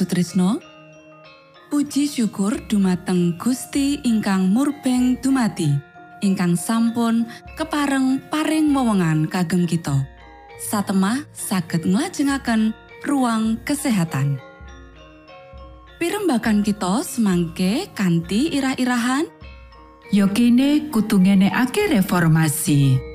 Sutrisno. Puji syukur dumateng Gusti ingkang murbeng dumati ingkang sampun kepareng paring wewenngan kagem kita. Satemah saged nglajengaken ruang kesehatan. Pirembakan kita semangke kanthi irah-irahan. Yo kene kudu ngenekake reformasi.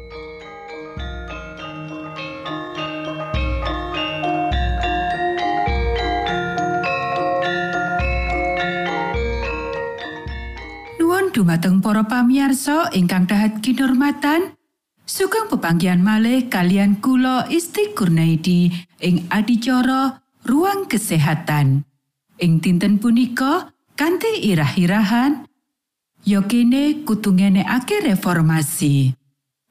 Dumateng para pamiarsa ingkang dahat kinurmatan. Sugeng pepanggihan malih kalian kula Isti Kurnaidi ing adicara Ruang Kesehatan. Ing dinten punika kanthi irah-irahan Yo kene kudu ngenekake reformasi.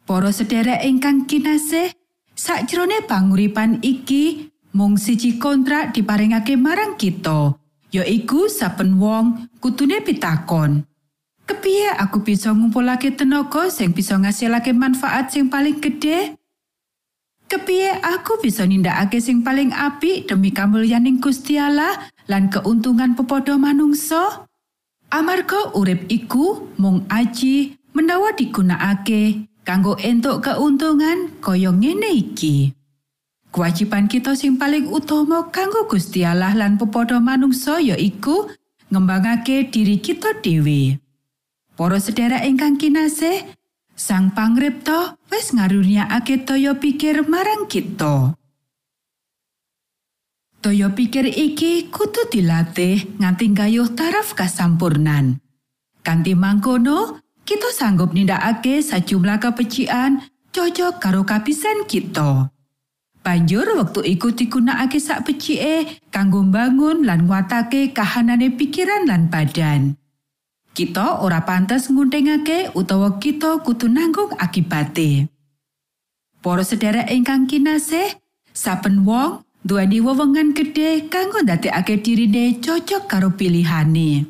Para sederek ingkang kinasih, sakjroning panguripan iki mung siji kontrak diparingake marang kita, yaiku saben wong kutune pitakon. Kepiye aku bisa ngumpulake tenaga sing bisa ngasilake manfaat sing paling gede? Kepiye aku bisa nindakake sing paling apik demi kamulyaning Gusti Allah lan keuntungan pepodo manungsa? Amarga urip iku mung aji menawa digunakake kanggo entuk keuntungan kaya ngene iki. Kewajiban kita sing paling utama kanggo Gusti Allah lan pepodo manungsa ya iku ngembangake diri kita dhewe. Para sedherek ingkang kinasih, Sang Pangripta wis ngaruniakake toya pikir marang kita. Toyo pikir iki kudu dilatih nganti gayuh taraf kasampurnan. Kanti mangkono, kita sanggup nindakake sajumlah kepecian cocok karo kapisan kita. Banjur wektu iku digunakake sak pecike kanggo bangun lan nguatake kahanane pikiran lan badan. Kita ora pantes nguntingake utawa kita kudu nanggung akibate. Para sederek ingkang kinasih, saben wong duweni wewengan gedhe kanggo ndadekake dirine cocok karo pilihane.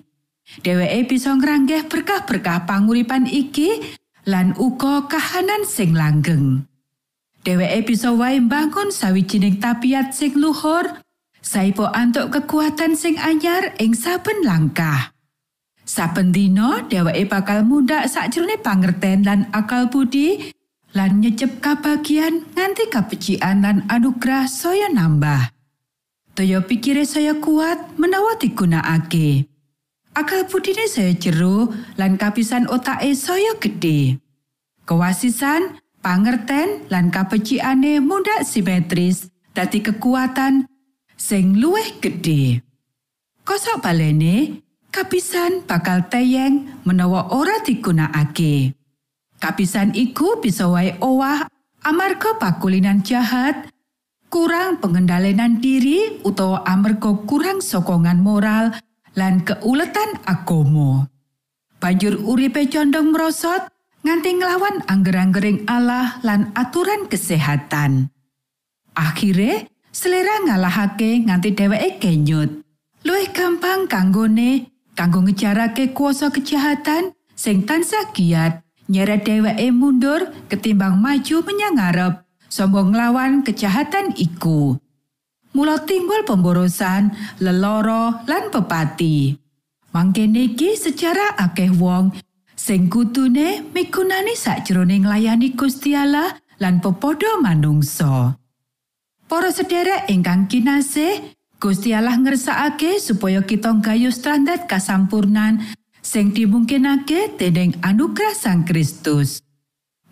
Dheweke bisa ngranggeh berkah-berkah panguripan iki lan uga kahanan sing langgeng. Dheweke bisa wae bangun sawijining tabiat sing luhur, saipo antuk kekuatan sing anyar ing saben langkah. Saben dina dheweke bakal mundhak sakjroning pangerten lan akal budi lan nyecep kabagian nganti kapecian lan anugerah saya nambah. Toyo pikire saya kuat menawa digunakake. Akal budine saya jero lan kapisan otake saya gede. Kewasisan, pangerten lan kapeciane mundak simetris dadi kekuatan sing luwih gede. Kosok balene, kapisan bakal teyeng menawa ora digunakake. Kapisan iku bisa wae owah amarga pakulinan jahat, kurang pengendalian diri utawa amarga kurang sokongan moral lan keuletan agomo. Banjur uripe condong merosot nganti nglawan angger-anggering Allah lan aturan kesehatan. Akhire selera ngalahake nganti dheweke kenyut. Luwih gampang kanggone kanggo ngejarake kuasa kejahatan sing tansah giat nyeret dheweke mundur ketimbang maju menyang ngarep sombong nglawan kejahatan iku. Mula timbul pemborosan leloro lan pepati. Mangkene iki secara akeh wong sing kutune migunani sakjroning nglayani Gusti Allah lan pepodo manungsa. Para sederek ingkang kinasih Gusti Allah ngersakake supaya kita gayuh standar kasampurnan sing dimungkinake dening anugerah Sang Kristus.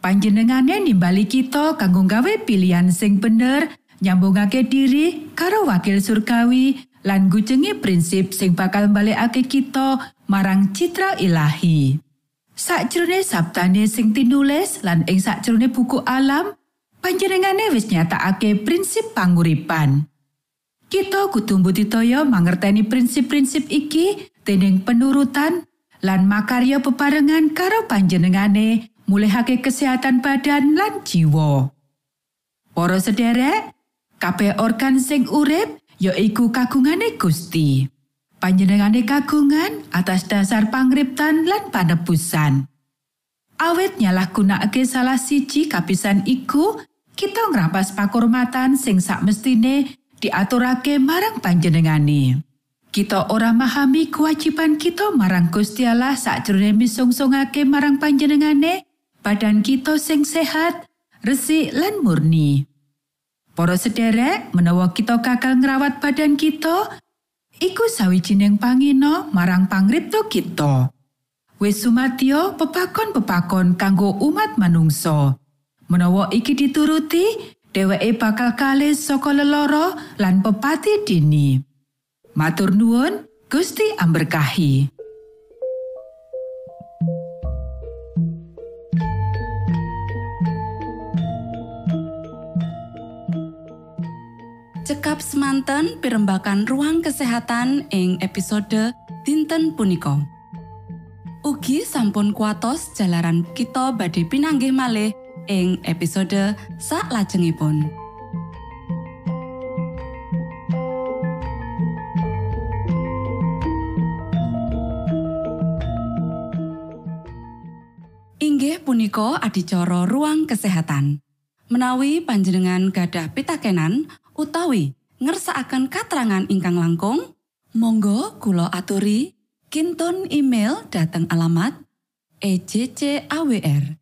Panjenengane nimbali kita kanggo gawe pilihan sing bener, nyambungake diri karo wakil surgawi lan gujengi prinsip sing bakal balekake kita marang citra ilahi. Sakjroning sabtane sing tinulis lan ing sakjroning buku alam, panjenengane wis nyatakake prinsip panguripan. Kita kudu mbudidaya mangerteni prinsip-prinsip iki dening penurutan lan makarya bebarengan karo panjenengane mulihake kesehatan badan lan jiwa. Para sederek, kabeh organ sing urip ya iku kagungane Gusti. Panjenengane kagungan atas dasar pangriptan lan panebusan. Awit nyalahgunakake salah siji kapisan iku, kita ngrampas pakurmatan sing sak mestine diaturake marang panjenengane. Kita ora memahami kewajiban kita marang Gusti Allah sakjroning misungsungake marang panjenengane, badan kita sing sehat, resik lan murni. Para sederek, menawa kita gagal ngrawat badan kita, iku sawijining pangino marang pangripto kita. Wis sumadyo pepakon-pepakon kanggo umat manungsa. Menawa iki dituruti, dheweke bakal kalih saka leloro lan pepati dini. Matur nuwun, Gusti amberkahi. Cekap semanten pimbakan ruang kesehatan ing episode dinten punika. Ugi sampun kuatos jalaran kita badhe pinanggih malih ing episode sak lajengipun. Inggih punika adicara ruang kesehatan. Menawi panjenengan gadah pitakenan utawi ngersaakan katerangan ingkang langkung, monggo kulo aturi kinton email dateng alamat ejcawr@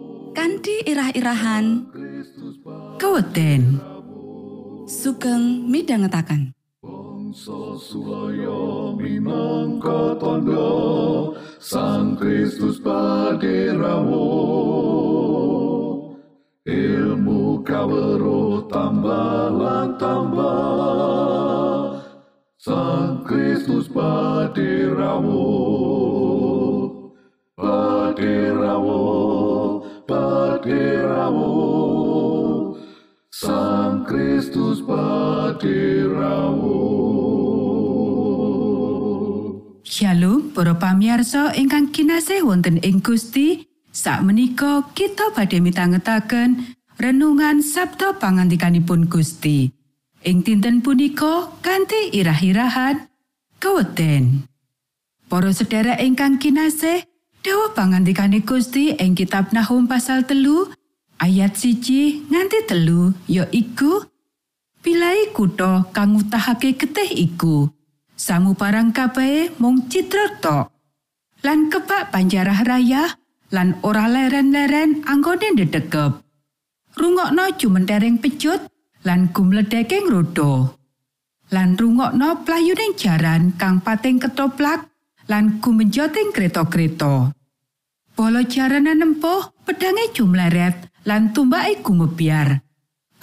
kanthi irah-irahan. Keweden. Sugeng midhangetaken. Sosuloyo minangka Sang Kristus paderamu Ilmu kawero tambah tambah Sang Kristus paderamu Paderamu Sang Kristus paderamu Shalom para pamirsa ingkang kinasih wonten ing Gusti sakmenika kita badhe mitangetaken renungan Sabda pangandikanipun Gusti. Ing dinten punika kanthi irah-irahan keweden Para sedherek ingkang kinasih Dawa pangandikane Gusti ing kitab Nahum pasal telu ayat siji nganti telu ya iku Pilai kutha kang ngutahake getih iku sangu parang kabeh mung citra lan kebak panjarah raya lan ora leren-leren anggone ndedekep rungokno jumentereng pecut lan gumledheke ngrodha. Lan rungokno playuning jaran kang pating ketoplak lan gumenjoting kreta-kreta. Bolo jaranan nempuh pedange jumleret lan tumbake gumebyar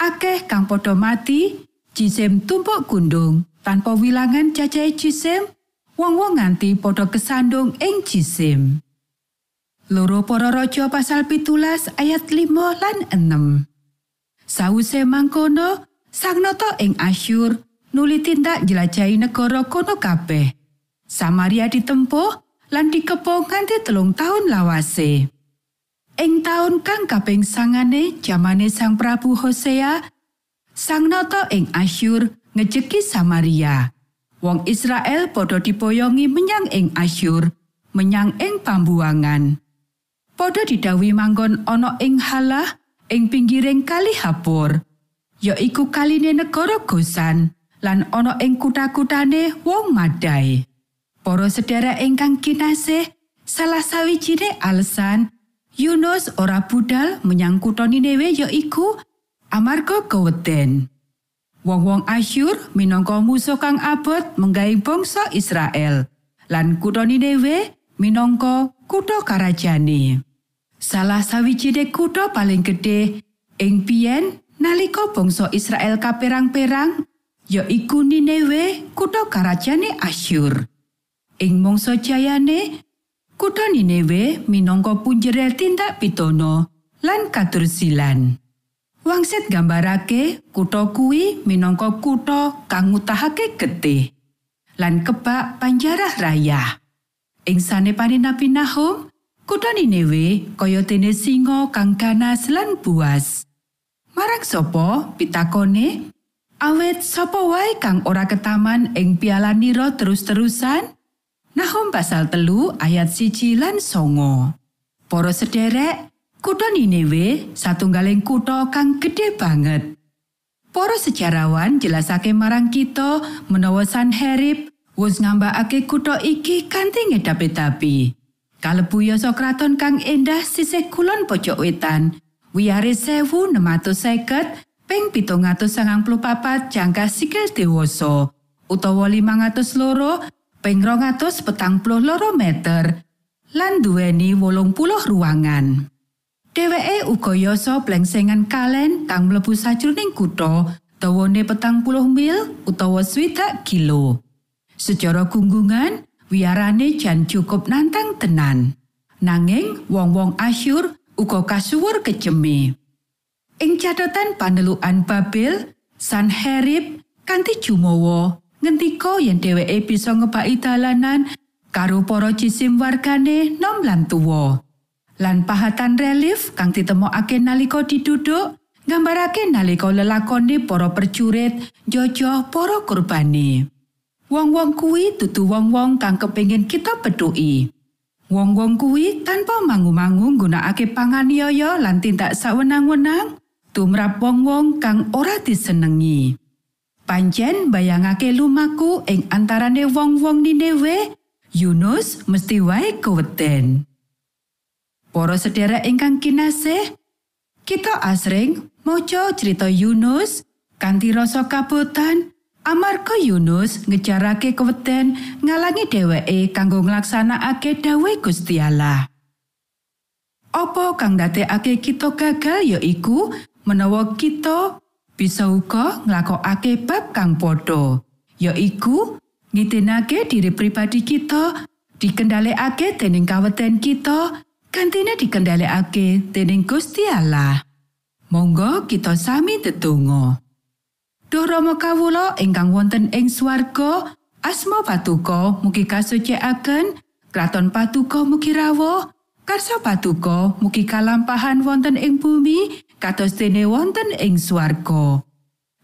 akeh kang padha mati jisim tumpuk gundung. Tanpa wilangan cacahe jisim wong-wong nganti padha kesandung ing jisim Loro para raja pasal pitulas ayat 5 lan 6 Sawise mangkono sang nata ing Asyur nuli tindak jelajahi negara kono kabeh Samaria ditempuh lan dikepung nganti telung tahun lawase. Ing taun kang kaping sangane jamane Sang Prabu Hosea, Sang Nata ing Asyur ngejeki Samaria. Wong Israel padha dipoyongi menyang ing Asyur, menyang ing pambuangan. Padha didhawuhi manggon ana ing Halah ing pinggiring kali Hapur, ya iku kaline negara Gosan lan ana ing kutha-kuthane wong Madai. Para sedherek ingkang kinasih, salah sawijine alasan Yunus ora budal menyang kutha Niniwe yaiku amarga keweden. Wong-wong Asyur minangka musuh kang abot menggawe bangsa Israel lan kutha Niniwe minangka kutha karajane. Salah sawijine kutha paling gedhe ing biyen nalika bangsa Israel kaperang-perang yaiku Niniwe kutha karajane Asyur. Ing mangsa jayane, kutha Niniwe minangka punjere tindak pitono lan katursilan. Wangsit gambarake kutha kuwi minangka kutha kang ngutahake getih lan kebak panjarah raya. Ing sanepane Nabi Nahum, kutha Niniwe kaya dene singa kang ganas lan buas. Marang sapa pitakone? Awet sapa wae kang ora ketaman ing piala nira terus-terusan? Nahum pasal telu ayat siji lan songo. Poro sederek, kutha Niniwe satunggaling kutha kang gede banget. Poro sejarawan jelasake marang kita menawa Sanherib wis ngambakake kutha iki kanthi ngedapi-dapi. Kalebu yasa kraton kang endah sisih kulon pojok wetan, wiyare 1650 ping 794 jangka sikil dewasa utawa 500 loro ping 242 meter lan duweni wolung puluh ruangan. Dheweke uga yasa plengsengan kalen kang mlebu sajroning kutha dawane petang puluh mil utawa swidak kilo. Secara gunggungan, wiarane jan cukup nantang tenan. Nanging wong-wong Asyur uga kasuwur keceme. Ing catatan panelukan Babel, Sanherib kanthi jumawa ngendika yen dheweke bisa ngebaki dalanan karo para jisim wargane nom lan tuwa. lan pahatan relief kang ditemokake nalika diduduk nggambarake nalika lelakone para percurit jojo para kurbane. Wong-wong kuwi dudu wong-wong kang kepingin kita petuki. Wong-wong kuwi tanpa mangu-mangu nggunakake panganiaya lan tindak sawenang-wenang tumrap wong-wong kang ora disenengi. Pancen bayangake lumaku ing antarane wong-wong Ninewe, Yunus mesti wae keweden. Para sedherek ingkang kinasih, kita asring maca cerita Yunus kanthi rasa kabotan amarga Yunus ngejarake keweden ngalangi dheweke kanggo nglaksanakake dawuh Gusti Allah. Apa kang ndadekake kita gagal ya iku menawa kita bisa uga nglakokake bab kang padha ya iku ngitenake diri pribadi kita dikendhalekake dening kaweten kita gantine dikendhalekake dening Gusti Allah. Monggo kita sami tetunggo Duh Rama kawula ingkang wonten ing swarga asma patuko mugi kasucikaken kraton patuko mugi rawuh Karsa patuko mugi kalampahan wonten ing bumi kados dene wonten ing swarga.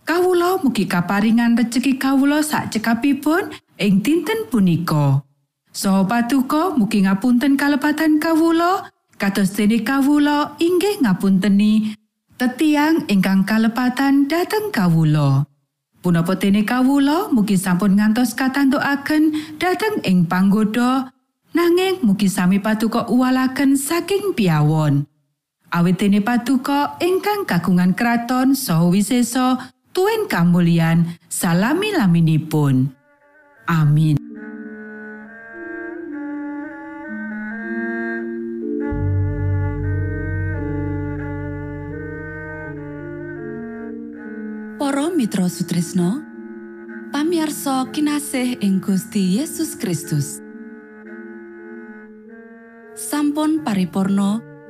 Kawula mugi kaparingan rejeki kawula sak cekapipun ing dinten punika. Saha patuko mugi ngapunten kalepatan kawula kados dene kawula inggih ngapunteni tetiang ingkang kalepatan dhateng kawula. Punapa dene kawula mugi sampun ngantos katantukaken dhateng ing panggoda nanging mugi sami patuko uwalaken saking piawon. Awit dene patuko ingkang kagungan kraton saha wisesa tuen kamulyan salami laminipun. Amin. Para Mitra Sutrisno pamiarsa kinasih ing Gusti Yesus Kristus sampun paripurno